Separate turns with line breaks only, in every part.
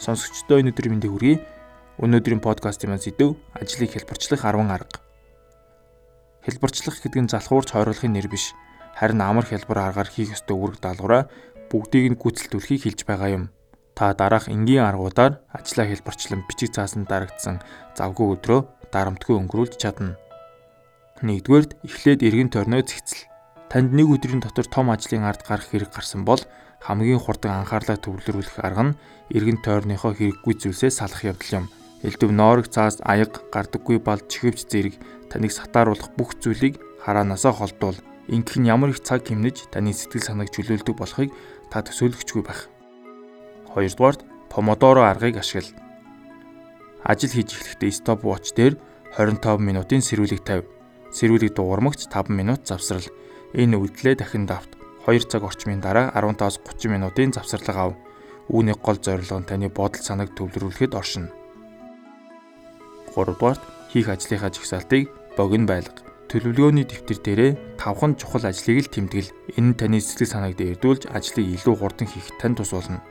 Сонсогчдоо өнөөдрийн мэндийг хүргэе. Өнөөдрийн подкастын маань сэдв ажлыг хэлбэрчлэх 10 арга. Хэлбэрчлэх гэдэг нь залхуурч хойруулахын нэр биш. Харин амар хэлбэр аргаар хийх ёстой үүрэг даалгавраа бүгдийг нь гүйцэлдүүлэхийг хэлж байгаа юм. Та дараах энгийн аргуудаар ажлаа хэлбэрчлэн бичиг цаасан дарагдсан завгүй өдрөө дарамтгүй өнгөрүүлж чадна. Нэгдүгээрт эхлээд эргэн тойрноо зэгцэл. Танд нэг өдрийн дотор том ажлын ард гарах хэрэг гарсан бол хамгийн хурдан анхаарлаа төвлөрүүлэх арга нь эргэн тойрныхоо хэрэггүй зүйлсээ салах явдал юм. Элдв ноорог цаас аяга гардаггүй бол чихвч зэрэг таныг сатааруулах бүх зүйлийг хараанаасаа холдуул. Ингэх нь ямар их цаг хэмнэж таны сэтгэл санааг чөлөөлдөг болохыг та төсөөлөгчгүй байх. Хоёрдугаарт помодоро аргыг ашигла. Ажил хийж эхлэхдээ stopwatch дээр 25 минутын сэрүүлэг тавь. Сэрүүлэг дуурмагч 5 минут завсрал. Энэ үйлдэлээ дахин давт. 2 цаг орчмын дараа 15-30 минутын завсарлага ав. Үүний гол зорилго нь таны бодол санааг төвлөрүүлэхэд оршино. 3 дугаарт хийх ажлынхаа жагсаалтыг богино байлга. Төлөвлөгөөний дэвтэр дээрээ тавхан чухал ажлыг л тэмдэглэл. Энэ нь таны сэтгэл санааг дээрдүүлж ажлыг илүү хурдан хийхэд тань тус болно.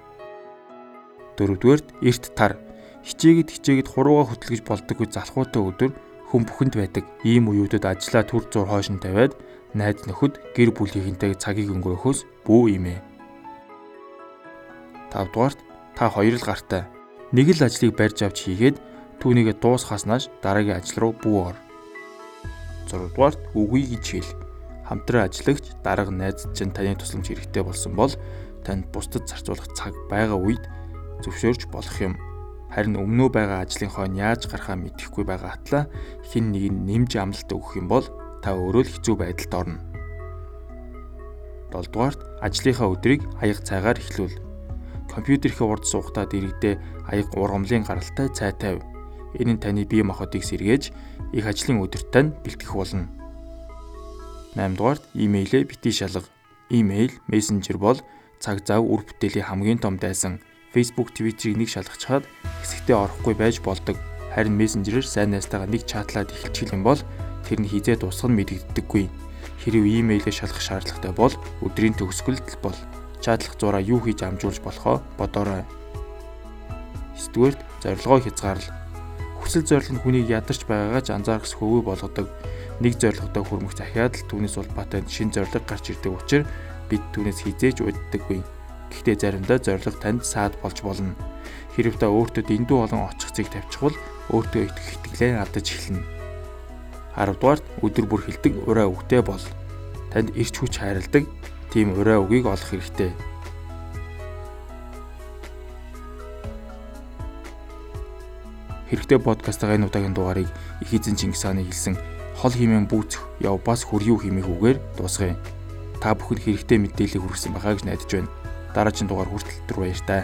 Дөрөвдүгээрт эрт тар. Хичээгэд хичээгэд хурууга хөтлөж болдоггүй залхуутай өдөр хүн бүхэнд байдаг. Ийм үеүүдэд ажлаа түр зур хойшин тавиад найз нөхөд гэр бүлийнхэнтэй цагийг өнгөрөхөөс бүү юм ээ. 5 дугаарт та хоёр л гартай. Нэг л ажлыг барьж авч хийгээд түүнийгээ дуусгаснаас дараагийн ажил руу бүү ор. 6 дугаарт үгүй гэж хэл. Хамтран ажиллагч дарга найз чинь таны тусламж хэрэгтэй болсон бол танд бусдад зарцуулах цаг байгаа үед зөвшөөрч болох юм Харин өмнөө байгаа ажлын хойно яаж гарахаа мэдэхгүй байгаа атлаа хин нэг нь нэмж амлалт өгөх юм бол та өөрөө л хэцүү байдалд орно. 7 дугаарт ажлынхаа өдрийг аяга цайгаар эхлүүл. Компьютерийнхээ урд суугатаа дэрэгдээ аяга ургамлын гаралтай цай тавь. Энэ нь таны бие махбодыг сэргээж их ажлын өдөрт тань бэлтгэх болно. 8 дугаарт имэйлээ битгий шалга. Имэйл, мессенжер бол цаг зав үр бүтээлийн хамгийн том дайсан Facebook, Twitter-ийг нэг шалгачаад хэсэгтээ орохгүй байж болдог. Харин мессенжерээр сайн найзтайгаа нэг чатлаад эхэлчих юм бол тэр нь хизээ дуусах нь мэдэгддэггүй. Хэрв имэйлээ шалгах шаардлагатай бол өдрийн төгсгөлд бол чатлах зураа юу хийж амжуулж болохоо бодоорой. 9-дүгээрт зорилгоо хязгаарлал. Хүсэл зорилго нь хүнийг ядарч байгаагаа ч анзаарах хөвөө болгодог. Нэг зорилготой хүрмэх захиад л түүнээс улбаатай шин зорилго гарч ирдэг учраас бид түүнээс хизээж уддаггүй. Гэхдээ заримдаа зориг танд саад болж болно. Хэрв та өөртөө дэндүү олон очих зэг тавьчихвал өөртөө итгэх итгэлээ алдаж эхэлнэ. 10 дугаарт өдөр бүр хилдэг ураа үгтэй бол танд ирч хүч хайрладаг тийм ураа үгийг олох хэрэгтэй. Хэрэгтэй подкастаа энэ удаагийн дугаарыг их эзэн Чингис хааны хэлсэн хол химэн бүүцэх яв бас хөргүү химэх үгээр дуусгая. Та бүхэнд хэрэгтэй мэдээлэл хүргэсэн байхаа гэж найдаж байна дараагийн дугаар хүртэл түр баяр таа.